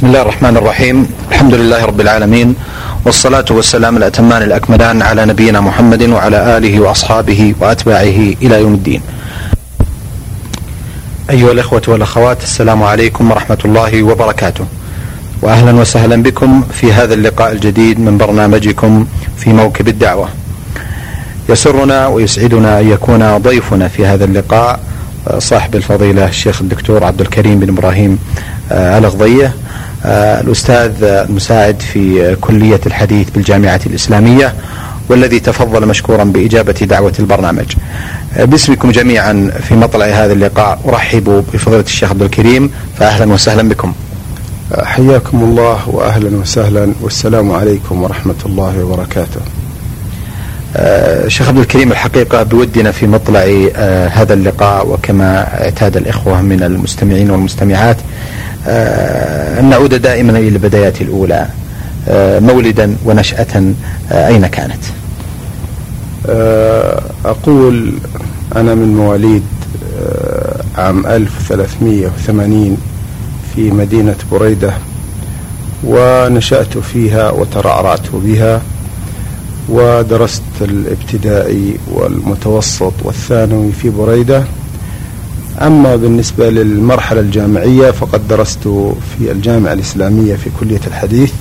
بسم الله الرحمن الرحيم الحمد لله رب العالمين والصلاة والسلام الأتمان الأكملان على نبينا محمد وعلى آله وأصحابه وأتباعه إلى يوم الدين أيها الإخوة والأخوات السلام عليكم ورحمة الله وبركاته وأهلا وسهلا بكم في هذا اللقاء الجديد من برنامجكم في موكب الدعوة يسرنا ويسعدنا أن يكون ضيفنا في هذا اللقاء صاحب الفضيلة الشيخ الدكتور عبد الكريم بن إبراهيم الأغضية الأستاذ المساعد في كلية الحديث بالجامعة الإسلامية والذي تفضل مشكورا بإجابة دعوة البرنامج. آه، باسمكم جميعا في مطلع هذا اللقاء أرحب بفضيلة الشيخ عبد الكريم فأهلا وسهلا بكم. حياكم الله وأهلا وسهلا والسلام عليكم ورحمة الله وبركاته. آه، شيخ عبد الكريم الحقيقة بودنا في مطلع هذا اللقاء وكما اعتاد الإخوة من المستمعين والمستمعات آه، أن نعود دائما إلى البدايات الأولى آه، مولدا ونشأة آه، أين كانت؟ أقول أنا من مواليد عام 1380 في مدينة بريدة ونشأت فيها وترعرعت بها ودرست الابتدائي والمتوسط والثانوي في بريدة أما بالنسبة للمرحلة الجامعية فقد درست في الجامعة الإسلامية في كلية الحديث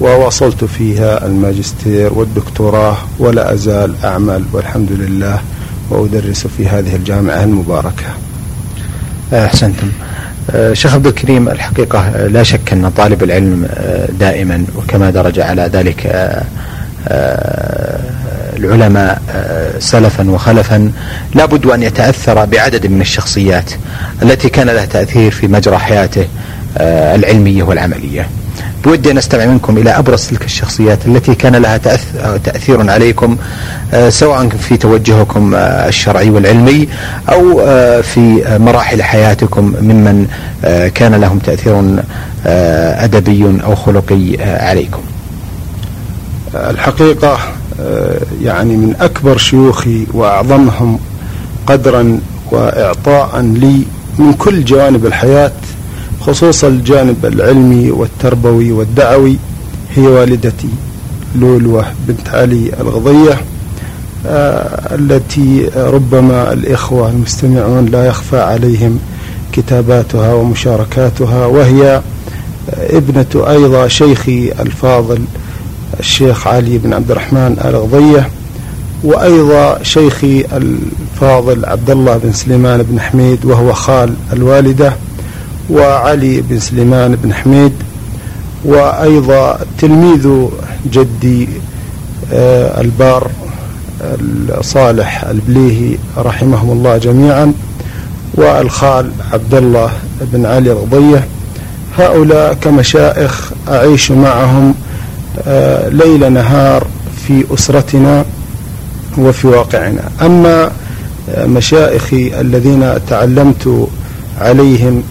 وواصلت فيها الماجستير والدكتوراه ولا أزال أعمل والحمد لله وأدرس في هذه الجامعة المباركة. أحسنتم. آه، شيخ عبد الكريم الحقيقة لا شك أن طالب العلم آه، دائما وكما درج على ذلك آه، العلماء آه، سلفا وخلفا لابد أن يتأثر بعدد من الشخصيات التي كان لها تأثير في مجرى حياته آه، العلمية والعملية. بودي أن أستمع منكم إلى أبرز تلك الشخصيات التي كان لها تأثير عليكم آه، سواء في توجهكم الشرعي والعلمي أو في مراحل حياتكم ممن كان لهم تأثير أدبي أو خلقي عليكم. الحقيقة آه، يعني من أكبر شيوخي وأعظمهم قدرا وإعطاء لي من كل جوانب الحياة خصوصا الجانب العلمي والتربوي والدعوي هي والدتي لولوة بنت علي الغضية آه، التي ربما الإخوة المستمعون لا يخفى عليهم كتاباتها ومشاركاتها وهي ابنة أيضا شيخي الفاضل الشيخ علي بن عبد الرحمن آل غضية وأيضا شيخي الفاضل عبد الله بن سليمان بن حميد وهو خال الوالدة وعلي بن سليمان بن حميد وأيضا تلميذ جدي آه، البار صالح البليهي رحمهم الله جميعا والخال عبد الله بن علي الغضية. هؤلاء كمشائخ أعيش معهم ليل نهار في أسرتنا وفي واقعنا. أما آه، مشائخي الذين تعلمت عليهم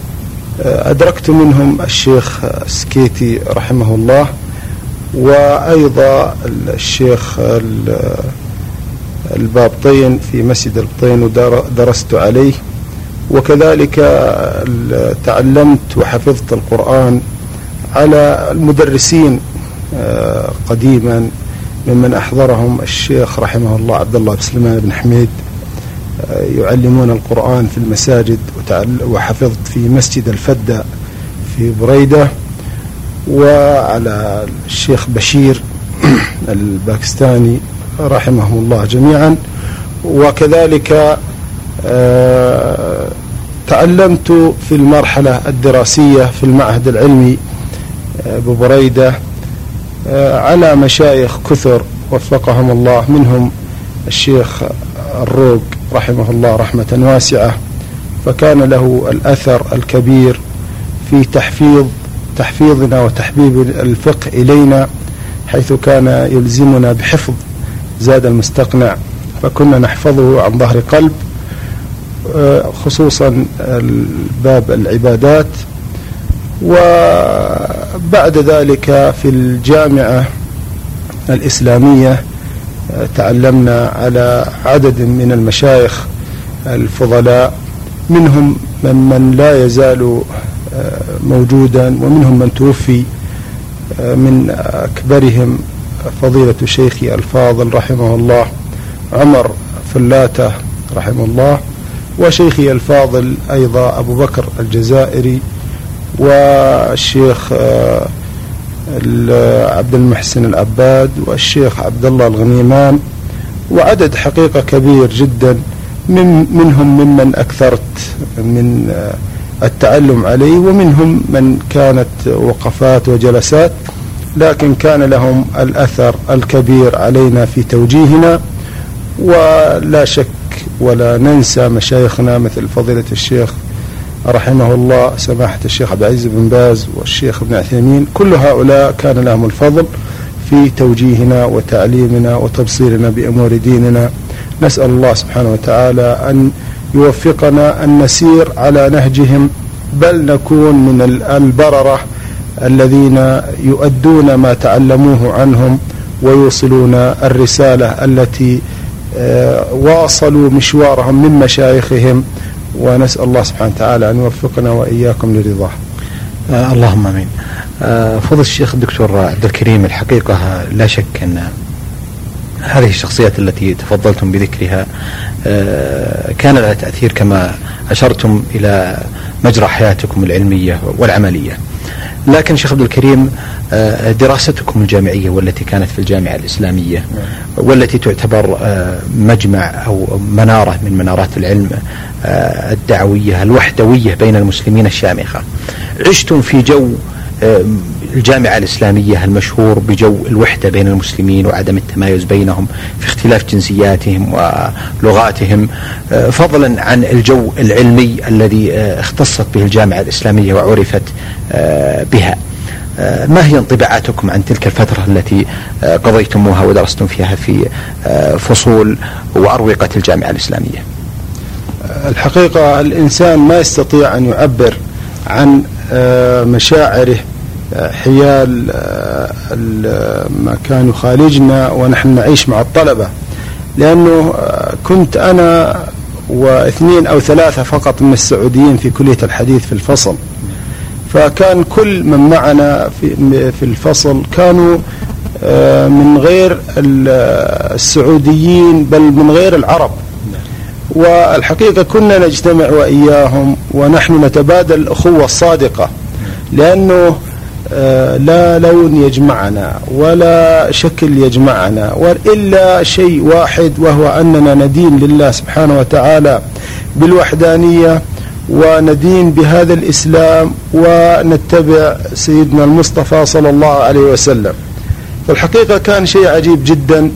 آه، أدركت منهم الشيخ سكيتي رحمه الله وأيضا الشيخ البابطين في مسجد البطين ودرست عليه. وكذلك تعلمت وحفظت القرآن على المدرسين قديما ممن أحضرهم الشيخ رحمه الله عبد الله بن سليمان بن حميد آه، يعلمون القرآن في المساجد وحفظت في مسجد الفدة في بريدة وعلى الشيخ بشير الباكستاني رحمهم الله جميعا. وكذلك آه، تعلمت في المرحلة الدراسية في المعهد العلمي آه، ببريدة آه، على مشايخ كثر وفقهم الله منهم الشيخ الروق رحمه الله رحمة واسعة فكان له الأثر الكبير في تحفيظ تحفيظنا وتحبيب الفقه إلينا حيث كان يلزمنا بحفظ زاد المستقنع فكنا نحفظه عن ظهر قلب آه، خصوصا باب العبادات وبعد ذلك في الجامعة الإسلامية آه، تعلمنا على عدد من المشايخ الفضلاء منهم ممن لا يزال آه، موجودا ومنهم من توفي من أكبرهم فضيلة شيخي الفاضل رحمه الله عمر فلاتة رحمه الله وشيخي الفاضل أيضا أبو بكر الجزائري والشيخ عبد المحسن العباد والشيخ عبد الله الغنيمان. وعدد حقيقة كبير جدا من منهم ممن أكثرت من التعلم عليه ومنهم من كانت وقفات وجلسات لكن كان لهم الأثر الكبير علينا في توجيهنا. ولا شك ولا ننسى مشايخنا مثل فضيلة الشيخ رحمه الله سماحة الشيخ عبد العزيز بن باز والشيخ ابن عثيمين كل هؤلاء كان لهم الفضل في توجيهنا وتعليمنا وتبصيرنا بأمور ديننا. نسأل الله سبحانه وتعالى أن يوفقنا أن نسير على نهجهم. بل نكون من البررة الذين يؤدون ما تعلموه عنهم ويوصلون الرسالة التي آه، واصلوا مشوارهم من مشايخهم. ونسأل الله سبحانه وتعالى أن يوفقنا وإياكم لرضاه آه اللهم آمين. آه فضل الشيخ الدكتور عبد الكريم الحقيقة لا شك أن هذه الشخصيات التي تفضلتم بذكرها آه كان لها تأثير كما أشرتم إلى مجرى حياتكم العلمية والعملية. لكن شيخ عبد الكريم آه، دراستكم الجامعية والتي كانت في الجامعة الإسلامية والتي تعتبر آه، مجمع أو منارة من منارات العلم آه، الدعوية الوحدوية بين المسلمين الشامخة. عشتم في جو الجامعة الإسلامية المشهور بجو الوحدة بين المسلمين وعدم التمايز بينهم في اختلاف جنسياتهم ولغاتهم. فضلا عن الجو العلمي الذي اختصت به الجامعة الإسلامية وعرفت بها. ما هي انطباعاتكم عن تلك الفترة التي قضيتموها ودرستم فيها في فصول وأروقة الجامعة الإسلامية؟ الحقيقة الإنسان ما يستطيع أن يعبر عن مشاعره حيال ما كان يخالجنا ونحن نعيش مع الطلبة. لأنه كنت أنا واثنين أو ثلاثة فقط من السعوديين في كلية الحديث في الفصل. فكان كل من معنا في في الفصل كانوا من غير السعوديين بل من غير العرب. والحقيقة كنا نجتمع وإياهم ونحن نتبادل الأخوة الصادقة. لأنه آه، لا لون يجمعنا ولا شكل يجمعنا إلا شيء واحد وهو أننا ندين لله سبحانه وتعالى بالوحدانية وندين بهذا الإسلام ونتبع سيدنا المصطفى صلى الله عليه وسلم. فالحقيقة كان شيء عجيب جدا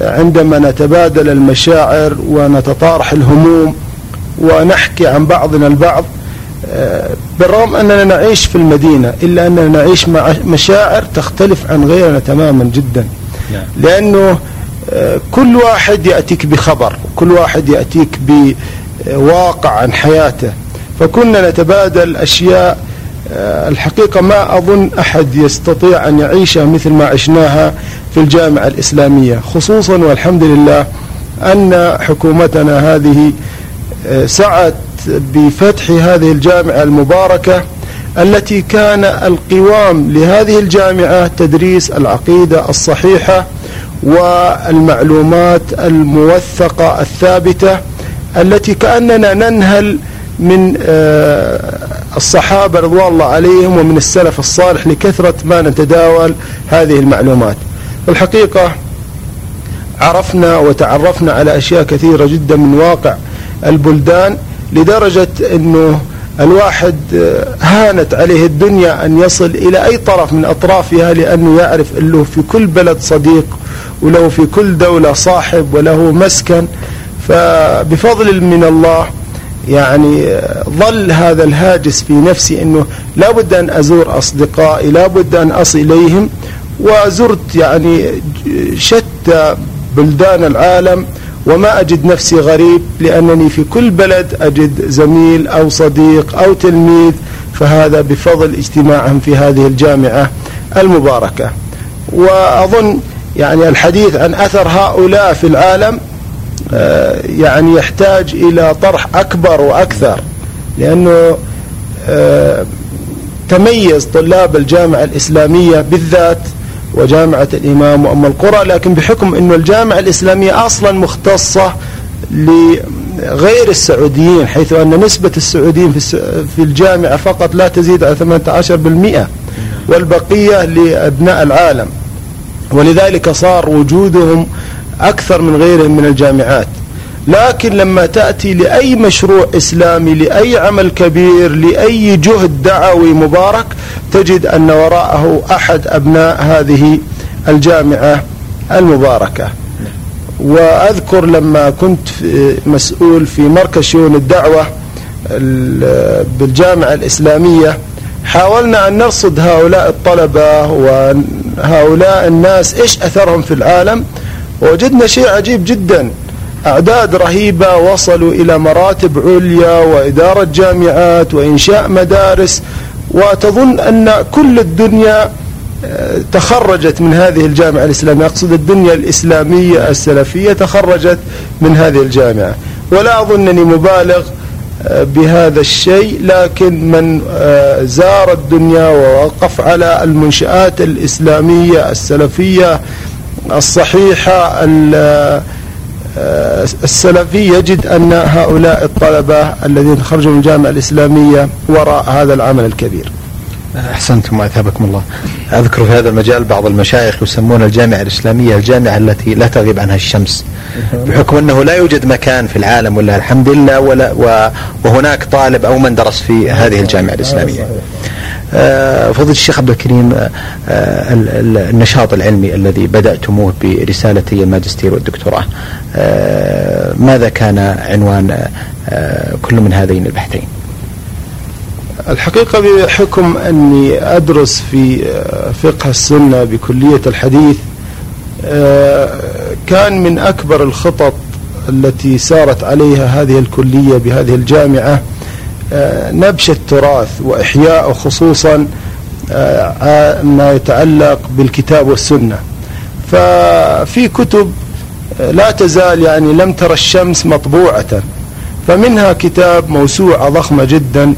عندما نتبادل المشاعر ونتطارح الهموم ونحكي عن بعضنا البعض بالرغم أننا نعيش في المدينة إلا أننا نعيش مع مشاعر تختلف عن غيرنا تماما جدا. نعم. لأنه آه، كل واحد يأتيك بخبر كل واحد يأتيك بواقع عن حياته. فكنا نتبادل أشياء آه، الحقيقة ما أظن أحد يستطيع أن يعيشها مثل ما عشناها في الجامعة الإسلامية. خصوصا والحمد لله أن حكومتنا هذه آه، سعت بفتح هذه الجامعة المباركة التي كان القوام لهذه الجامعة تدريس العقيدة الصحيحة والمعلومات الموثقة الثابتة التي كأننا ننهل من آه، الصحابة رضوان الله عليهم ومن السلف الصالح لكثرة ما نتداول هذه المعلومات. الحقيقة عرفنا وتعرفنا على أشياء كثيرة جدا من واقع البلدان لدرجة أنه الواحد آه، هانت عليه الدنيا أن يصل إلى أي طرف من أطرافها لأنه يعرف أنه في كل بلد صديق وله في كل دولة صاحب وله مسكن. فبفضل من الله يعني آه، ظل هذا الهاجس في نفسي أنه لابد أن أزور أصدقائي لابد أن أصل إليهم. وزرت يعني شتى بلدان العالم. وما أجد نفسي غريب لأنني في كل بلد أجد زميل أو صديق أو تلميذ فهذا بفضل اجتماعهم في هذه الجامعة المباركة. وأظن يعني الحديث عن أثر هؤلاء في العالم آه، يعني يحتاج إلى طرح أكبر وأكثر لأنه آه، تميز طلاب الجامعة الإسلامية بالذات وجامعة الإمام وأم القرى لكن بحكم أن الجامعة الإسلامية أصلا مختصة لغير السعوديين حيث أن نسبة السعوديين في الجامعة فقط لا تزيد على 18% والبقية لأبناء العالم. ولذلك صار وجودهم أكثر من غيرهم من الجامعات. لكن لما تأتي لأي مشروع إسلامي لأي عمل كبير لأي جهد دعوي مبارك تجد أن وراءه أحد أبناء هذه الجامعة المباركة. وأذكر لما كنت مسؤول في مركز شؤون الدعوة بالجامعة الإسلامية حاولنا أن نرصد هؤلاء الطلبة وهؤلاء الناس إيش أثرهم في العالم ووجدنا شيء عجيب جدا. أعداد رهيبة وصلوا إلى مراتب عليا وإدارة جامعات وإنشاء مدارس وتظن أن كل الدنيا آه، تخرجت من هذه الجامعة الإسلامية. أقصد الدنيا الإسلامية السلفية تخرجت من هذه الجامعة. ولا أظنني مبالغ آه، بهذا الشيء لكن من آه، زار الدنيا ووقف على المنشآت الإسلامية السلفية الصحيحة السلفي يجد أن هؤلاء الطلبة الذين خرجوا من الجامعة الإسلامية وراء هذا العمل الكبير. أحسنتم وأثابكم الله. أذكر في هذا المجال بعض المشايخ يسمون الجامعة الإسلامية الجامعة التي لا تغيب عنها الشمس بحكم أنه لا يوجد مكان في العالم ولا الحمد لله ولا وهناك طالب أو من درس في هذه الجامعة الإسلامية. آه، فضيلة الشيخ عبد الكريم آه، النشاط العلمي الذي بدأتموه برسالتي الماجستير والدكتوراه آه، ماذا كان عنوان كل من هذين البحثين؟ الحقيقة بحكم أني أدرس في فقه السنة بكلية الحديث كان من أكبر الخطط التي سارت عليها هذه الكلية بهذه الجامعة نبش التراث وإحياء خصوصا آه، ما يتعلق بالكتاب والسنة. ففي كتب آه، لا تزال يعني لم ترى الشمس مطبوعة. فمنها كتاب موسوعة ضخمة جدا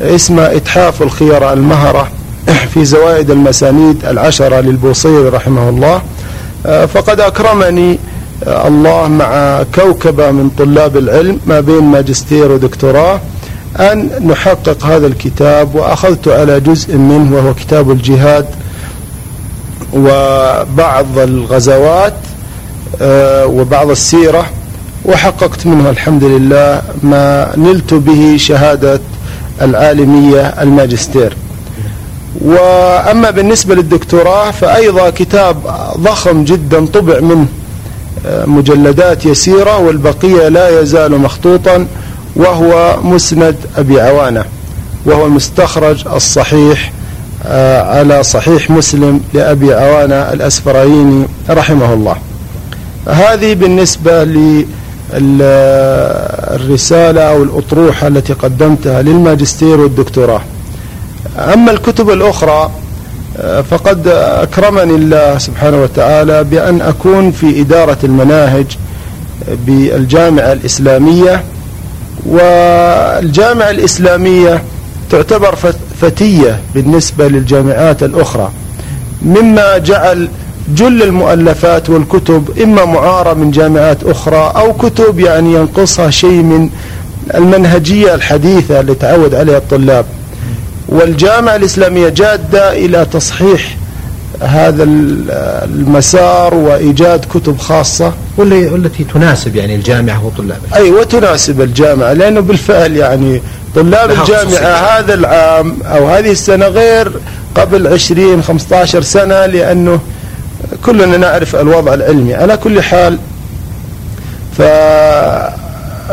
اسمه إتحاف الخير المهرة في زوائد المسانيد العشرة للبوصيري رحمه الله. آه، فقد أكرمني الله مع كوكبة من طلاب العلم ما بين ماجستير ودكتوراه. أن نحقق هذا الكتاب وأخذت على جزء منه وهو كتاب الجهاد وبعض الغزوات آه، وبعض السيرة وحققت منه الحمد لله ما نلت به شهادة العالمية الماجستير. وأما بالنسبة للدكتوراه فأيضا كتاب ضخم جدا طبع منه آه، مجلدات يسيرة والبقية لا يزال مخطوطا. وهو مسند أبي عوانة وهو المستخرج الصحيح آه، على صحيح مسلم لأبي عوانة الأسفرايني رحمه الله. هذه بالنسبة للرسالة أو الأطروحة التي قدمتها للماجستير والدكتوراه. أما الكتب الأخرى آه، فقد أكرمني الله سبحانه وتعالى بأن أكون في إدارة المناهج بالجامعة الإسلامية والجامعة الإسلامية تعتبر فتية بالنسبة للجامعات الأخرى. مما جعل جل المؤلفات والكتب إما معارة من جامعات أخرى أو كتب يعني ينقصها شيء من المنهجية الحديثة اللي تعود عليها الطلاب. والجامعة الإسلامية جادة إلى تصحيح هذا المسار وإيجاد كتب خاصة. والتي تناسب يعني الجامعة وطلابها أي وتناسب الجامعة لأنه بالفعل يعني طلاب الجامعة هذا العام أو هذه السنة غير قبل 20 15 سنة لأنه كلنا نعرف الوضع العلمي. على كل حال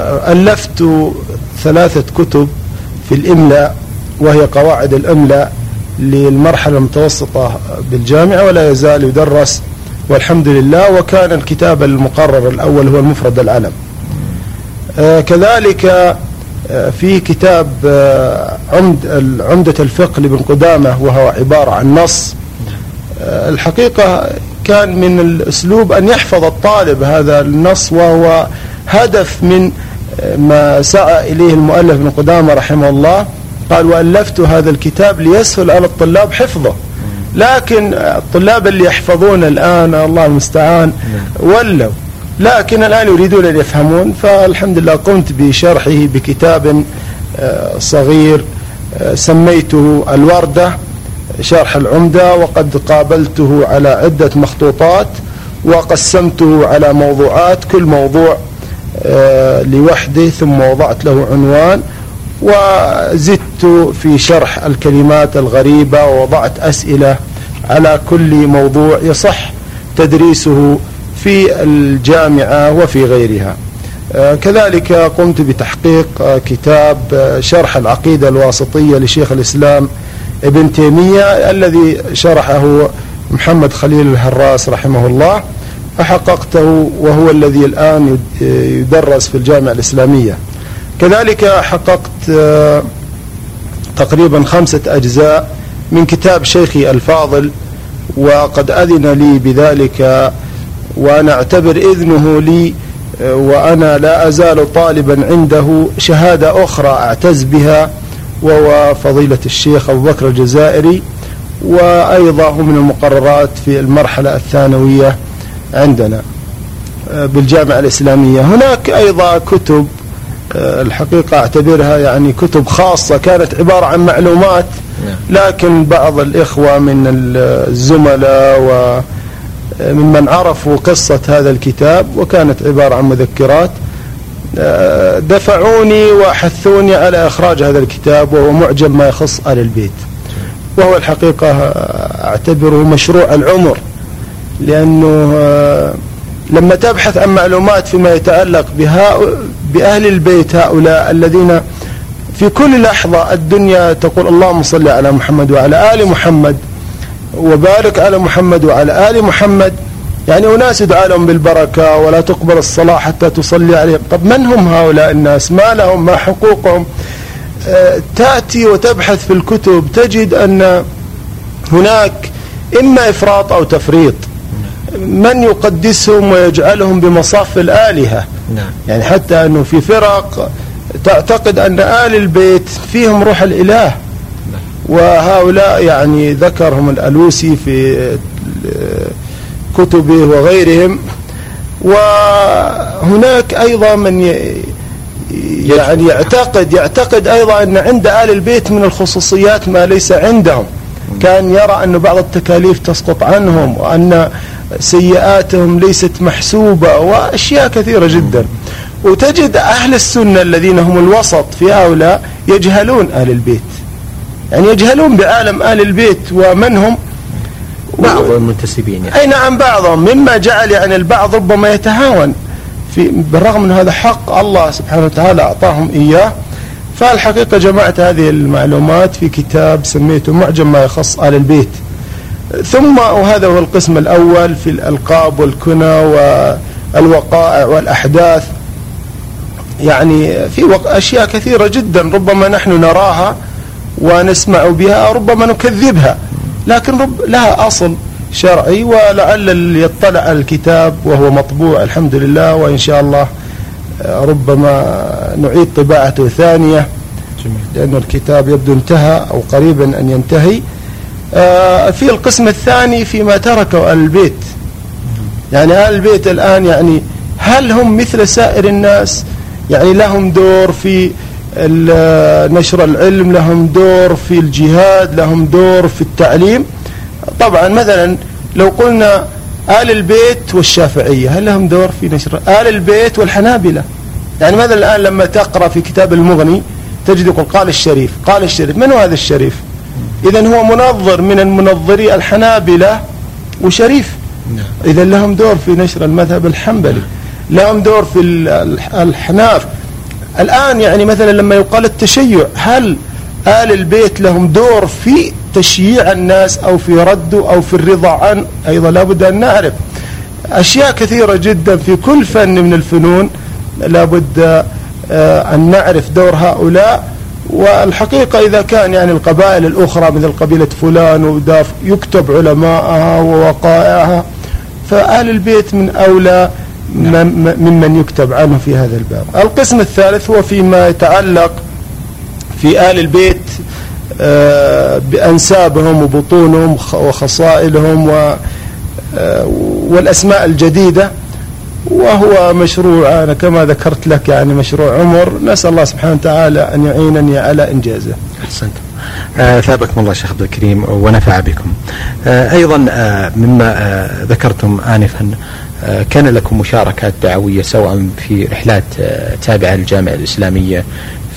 فألفت ثلاثة كتب في الإملاء وهي قواعد الإملاء. للمرحلة المتوسطة بالجامعة ولا يزال يدرس والحمد لله وكان الكتاب المقرر الأول هو المفرد العلم آه كذلك آه في كتاب آه عمد عمدة الفقه لابن قدامة وهو عبارة عن نص. الحقيقة كان من الأسلوب أن يحفظ الطالب هذا النص وهو هدف من ما سعى إليه المؤلف ابن قدامة رحمه الله. قال وألفت هذا الكتاب ليسهل على الطلاب حفظه. لكن الطلاب اللي يحفظون الآن الله المستعان ولوا. لكن الآن يريدون أن يفهمون فالحمد لله قمت بشرحه بكتاب آه، صغير آه، سميته الوردة شرح العمدة وقد قابلته على عدة مخطوطات وقسمته على موضوعات كل موضوع آه، لوحده ثم وضعت له عنوان. وزدت في شرح الكلمات الغريبة ووضعت أسئلة على كل موضوع يصح تدريسه في الجامعة وفي غيرها. آه، كذلك قمت بتحقيق آه، كتاب شرح العقيدة الواسطية لشيخ الإسلام ابن تيمية الذي شرحه محمد خليل الهراس رحمه الله. فحققته وهو الذي الآن يدرس في الجامعة الإسلامية. كذلك حققت آه، تقريبا خمسة أجزاء من كتاب شيخي الفاضل وقد أذن لي بذلك وأنا أعتبر إذنه لي آه، وأنا لا أزال طالبا عنده شهادة أخرى أعتز بها وهو فضيلة الشيخ أبو بكر الجزائري وأيضا هو من المقررات في المرحلة الثانوية عندنا آه، بالجامعة الإسلامية. هناك أيضا كتب الحقيقة أعتبرها يعني كتب خاصة كانت عبارة عن معلومات نعم. لكن بعض الإخوة من الزملاء ومن آه، من عرفوا قصة هذا الكتاب وكانت عبارة عن مذكرات دفعوني وحثوني على إخراج هذا الكتاب وهو معجم ما يخص آل البيت وهو الحقيقة أعتبره مشروع العمر لأنه آه، لما تبحث عن معلومات فيما يتعلق بها بأهل البيت هؤلاء الذين في كل لحظة الدنيا تقول اللهم صل على محمد وعلى آل محمد وبارك على محمد وعلى آل محمد. يعني أناس يدعى لهم بالبركة ولا تقبل الصلاة حتى تصلي عليهم. طب من هم هؤلاء الناس؟ ما لهم؟ ما حقوقهم؟ آه، تأتي وتبحث في الكتب تجد أن هناك إما إفراط أو تفريط. من يقدسهم ويجعلهم بمصاف الآلهة. نعم. يعني حتى أنه في فرق تعتقد أن آل البيت فيهم روح الإله. نعم. وهؤلاء يعني ذكرهم الألوسي في كتبه وغيرهم. وهناك أيضا من يعني يعتقد يعتقد أيضا أن عند آل البيت من الخصوصيات ما ليس عندهم. كان يرى أن بعض التكاليف تسقط عنهم وأن سيئاتهم ليست محسوبة وأشياء كثيرة جدا. وتجد أهل السنة الذين هم الوسط في هؤلاء يجهلون أهل البيت. يعني يجهلون بعالم أهل البيت ومن هم؟ بعض المنتسبين. يعني. أي نعم بعضهم. مما جعل يعني البعض ربما يتهاون. في بالرغم من هذا حق الله سبحانه وتعالى أعطاهم إياه. فالحقيقة جمعت هذه المعلومات في كتاب سميته معجم ما يخص آل البيت ثم وهذا هو القسم الأول في الألقاب والكنى والوقائع والأحداث. يعني في أشياء كثيرة جدا ربما نحن نراها ونسمع بها ربما نكذبها لكن رب لها أصل شرعي ولعل يطلع الكتاب وهو مطبوع الحمد لله وإن شاء الله ربما نعيد طباعته ثانية لأن الكتاب يبدو انتهى أو قريبا أن ينتهي. آه، في القسم الثاني فيما تركوا البيت يعني أهل البيت الآن يعني هل هم مثل سائر الناس؟ يعني لهم دور في نشر العلم لهم دور في الجهاد لهم دور في التعليم. طبعا مثلا لو قلنا آل البيت والشافعية هل لهم دور في نشر آل البيت والحنابلة؟ يعني مثلا الآن لما تقرأ في كتاب المغني تجد يقول قال الشريف قال الشريف من هو هذا الشريف؟ إذا هو منظر من المنظري الحنابلة وشريف. نعم. إذا لهم دور في نشر المذهب الحنبلي. لهم دور في الحناف. الآن يعني مثلا لما يقال التشيع هل آل البيت لهم دور في تشييع الناس أو في رده أو في الرضا عنه أيضا لابد أن نعرف. أشياء كثيرة جدا في كل فن من الفنون. لابد آه، أن نعرف دور هؤلاء. والحقيقة إذا كان يعني القبائل الأخرى مثل قبيلة فلان وداف يكتب علماءها ووقائعها فأهل البيت من أولى نعم. ممن يكتب عنه في هذا الباب القسم الثالث هو فيما يتعلق في آل البيت آه، بأنسابهم وبطونهم وخصائلهم آه، والأسماء الجديدة وهو مشروع أنا كما ذكرت لك يعني مشروع عمر. نسأل الله سبحانه وتعالى أن يعينني على إنجازه. أحسنتم آه ثابكم الله شيخ عبد الكريم ونفع بكم. آه أيضا آه مما ذكرتم آنفا كان لكم مشاركات دعوية سواء في رحلات تابعة للجامعة الإسلامية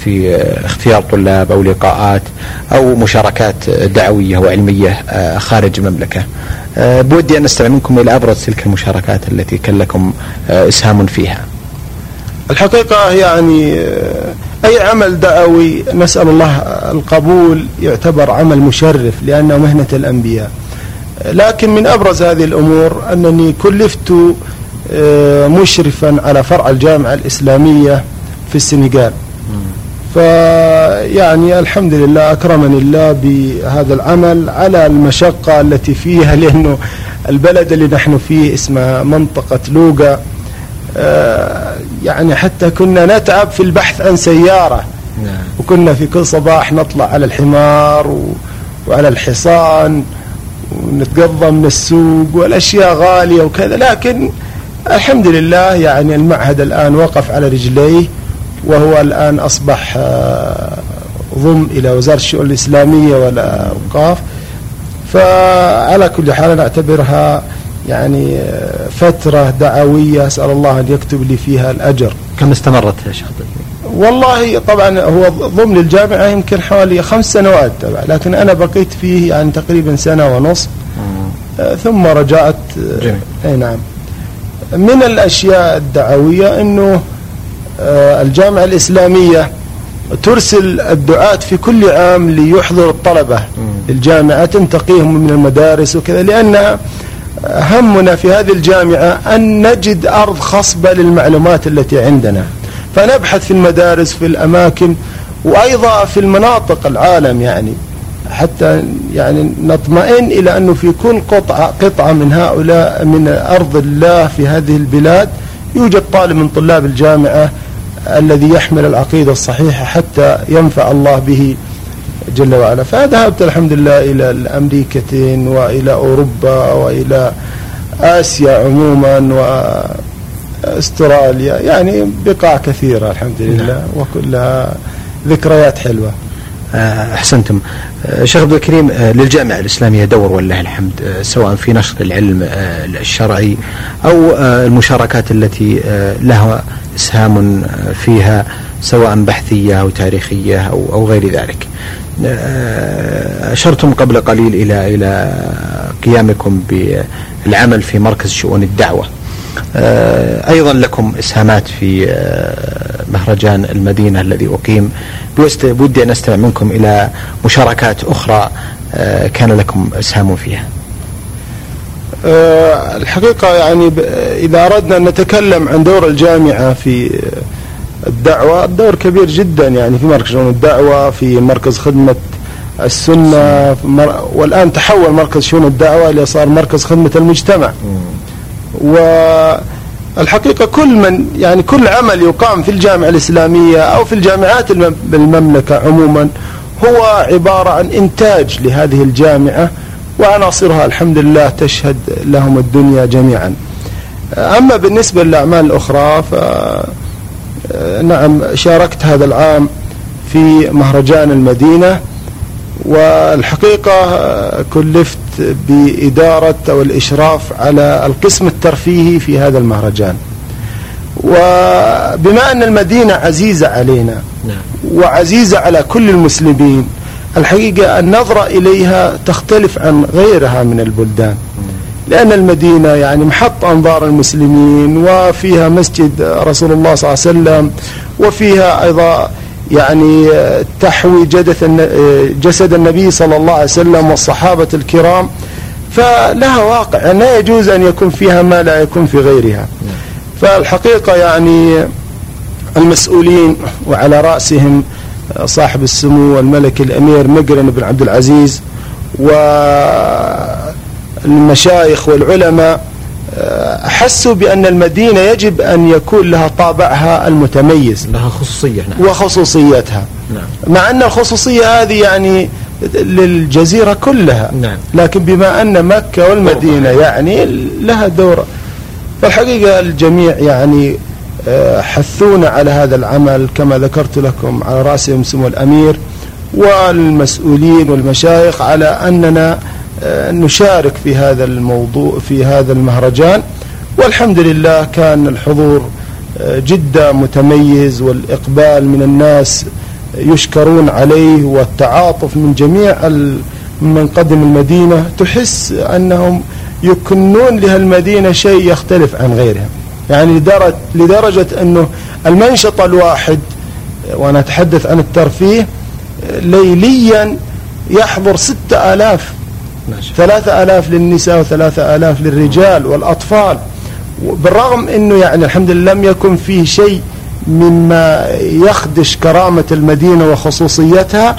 في اختيار طلاب أو لقاءات أو مشاركات دعوية وعلمية خارج المملكة. بودي أن أستمع منكم إلى أبرز تلك المشاركات التي كان لكم آه إسهام فيها. الحقيقة يعني آه، أي عمل دعوي نسأل الله القبول يعتبر عمل مشرف لأنه مهنة الأنبياء. لكن من أبرز هذه الأمور أنني كلفت مشرفا على فرع الجامعة الإسلامية في السنغال. فيعني الحمد لله أكرمني الله بهذا العمل على المشقة التي فيها لأنه البلد اللي نحن فيه اسمه منطقة لوقا آه، يعني حتى كنا نتعب في البحث عن سيارة. نعم. وكنا في كل صباح نطلع على الحمار وعلى الحصان ونتقضى من السوق والأشياء غالية وكذا. لكن الحمد لله يعني المعهد الآن وقف على رجليه. وهو الآن أصبح آه، ضم إلى وزارة الشؤون الإسلامية والأوقاف فعلى كل حال نعتبرها يعني آه، فترة دعوية. أسأل الله أن يكتب لي فيها الأجر. كم استمرت يا شيخ؟ والله طبعا هو ضمن الجامعة يمكن حوالي خمس سنوات تبع لكن أنا بقيت فيه يعني تقريبا سنة ونصف آه، ثم رجعت جميل. أي نعم. من الأشياء الدعوية أنه الجامعة الإسلامية ترسل الدعاة في كل عام ليحضر الطلبة الجامعة تنتقيهم من المدارس وكذا لأن همنا في هذه الجامعة أن نجد أرض خصبة للمعلومات التي عندنا. فنبحث في المدارس في الأماكن وأيضا في المناطق العالم يعني حتى يعني نطمئن إلى أنه في كل قطعة قطعة من هؤلاء من أرض الله في هذه البلاد يوجد طالب من طلاب الجامعة الذي يحمل العقيدة الصحيحة حتى ينفع الله به جل وعلا فذهبت الحمد لله إلى الأمريكتين وإلى أوروبا وإلى آسيا عموما وأستراليا يعني بقاع كثيرة الحمد لله نعم. وكلها ذكريات حلوة أحسنتم آه، شيخ عبد الكريم آه، للجامعة الإسلامية دور ولله الحمد سواء في نشر العلم الشرعي أو المشاركات التي لها إسهام فيها سواء بحثية أو تاريخية أو أو غير ذلك. أشرتم قبل قليل إلى إلى قيامكم بالعمل في مركز شؤون الدعوة. أيضا لكم إسهامات في مهرجان المدينة الذي أقيم. بودي أن أستمع منكم إلى مشاركات أخرى آه، كان لكم إسهام فيها. آه، الحقيقة يعني إذا أردنا أن نتكلم عن دور الجامعة في الدعوة الدور كبير جدا يعني في مركز الدعوة في مركز خدمة السنة والآن تحول مركز شؤون الدعوة إلى صار مركز خدمة المجتمع. و الحقيقة كل من يعني كل عمل يقام في الجامعة الإسلامية أو في الجامعات بالمملكة عموما هو عبارة عن إنتاج لهذه الجامعة وعناصرها الحمد لله تشهد لهم الدنيا جميعا. أما بالنسبة للأعمال الأخرى ف نعم شاركت هذا العام في مهرجان المدينة والحقيقة كلفت بإدارة أو الإشراف على القسم الترفيهي في هذا المهرجان. وبما أن المدينة عزيزة علينا نعم. وعزيزة على كل المسلمين الحقيقة النظرة إليها تختلف عن غيرها من البلدان. لأن المدينة يعني محط أنظار المسلمين وفيها مسجد رسول الله صلى الله عليه وسلم وفيها أيضا يعني تحوي جسد النبي صلى الله عليه وسلم والصحابة الكرام. فلها واقع. يعني لا يجوز أن يكون فيها ما لا يكون في غيرها. فالحقيقة يعني المسؤولين وعلى رأسهم صاحب السمو الملك الأمير مقرن بن عبد العزيز والمشايخ والعلماء أحسوا بأن المدينة يجب أن يكون لها طابعها المتميز لها خصوصية نعم. وخصوصيتها نعم. مع أن الخصوصية هذه يعني للجزيرة كلها نعم. لكن بما أن مكة والمدينة يعني لها دور فالحقيقة الجميع يعني آه، حثونا على هذا العمل كما ذكرت لكم على رأسهم سمو الأمير والمسؤولين والمشايخ على أننا نشارك في هذا الموضوع في هذا المهرجان. والحمد لله كان الحضور آه، جدا متميز والإقبال من الناس يشكرون عليه والتعاطف من جميع من قدم المدينة. تحس أنهم يكنون لهالمدينة شيء يختلف عن غيرها. يعني لدرجة أنه المنشط الواحد وأنا أتحدث عن الترفيه ليليا يحضر ستة آلاف ثلاثة آلاف للنساء وثلاثة آلاف للرجال والأطفال. بالرغم أنه يعني الحمد لله لم يكن فيه شيء مما يخدش كرامة المدينة وخصوصيتها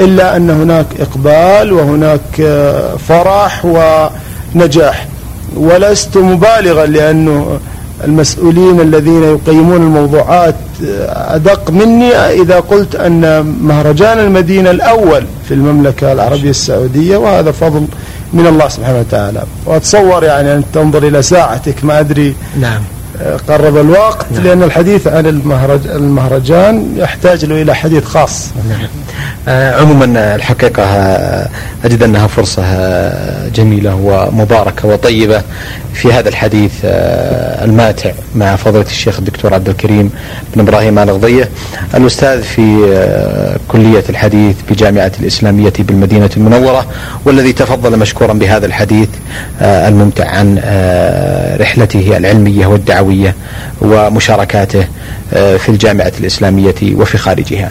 إلا أن هناك إقبال وهناك فرح ونجاح. ولست مبالغا لأنه المسؤولين الذين يقيمون الموضوعات أدق مني إذا قلت أن مهرجان المدينة الأول في المملكة العربية السعودية وهذا فضل من الله سبحانه وتعالى. وأتصور يعني أن تنظر إلى ساعتك ما أدري. نعم. قرب الوقت نعم. لأن الحديث عن المهرج المهرجان يحتاج له إلى حديث خاص نعم. آه عموما الحقيقة آه، أجد أنها فرصة آه، جميلة ومباركة وطيبة في هذا الحديث آه، الماتع مع فضيلة الشيخ الدكتور عبد الكريم بن إبراهيم الغضية الأستاذ في كلية الحديث بجامعة الإسلامية بالمدينة المنورة والذي تفضل مشكورا بهذا الحديث الممتع عن رحلته العلمية والدعوية ومشاركاته في الجامعة الإسلامية وفي خارجها.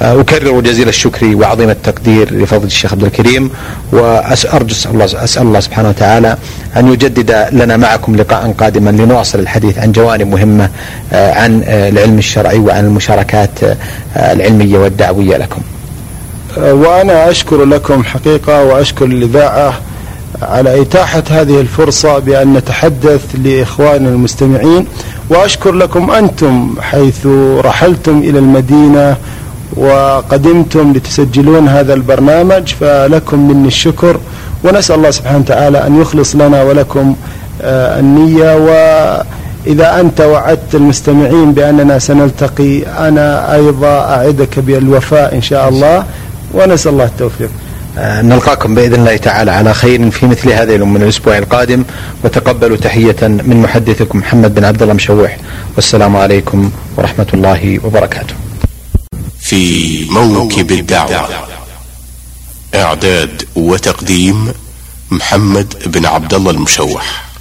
أكرر جزيل الشكر وعظيم التقدير لفضل الشيخ عبد الكريم وأرجو أسأل الله سبحانه وتعالى أن يجدد لنا معكم لقاء قادما لنواصل الحديث عن جوانب مهمة آه، عن آه، العلم الشرعي وعن المشاركات آه، العلمية والدعوية لكم. وأنا أشكر لكم حقيقة وأشكر الإذاعة على إتاحة هذه الفرصة بأن نتحدث لإخواننا المستمعين وأشكر لكم أنتم حيث رحلتم إلى المدينة وقدمتم لتسجلون هذا البرنامج فلكم مني الشكر ونسأل الله سبحانه وتعالى أن يخلص لنا ولكم آه، النية. وإذا أنت وعدت المستمعين بأننا سنلتقي أنا أيضا أعدك بالوفاء إن شاء الله ونسأل الله التوفيق. نلقاكم بإذن الله تعالى على خير في مثل اليوم من الأسبوع القادم وتقبلوا تحية من محدثكم محمد بن عبد الله مشوح والسلام عليكم ورحمة الله وبركاته. في موكب الدعوة إعداد وتقديم محمد بن عبد الله المشوح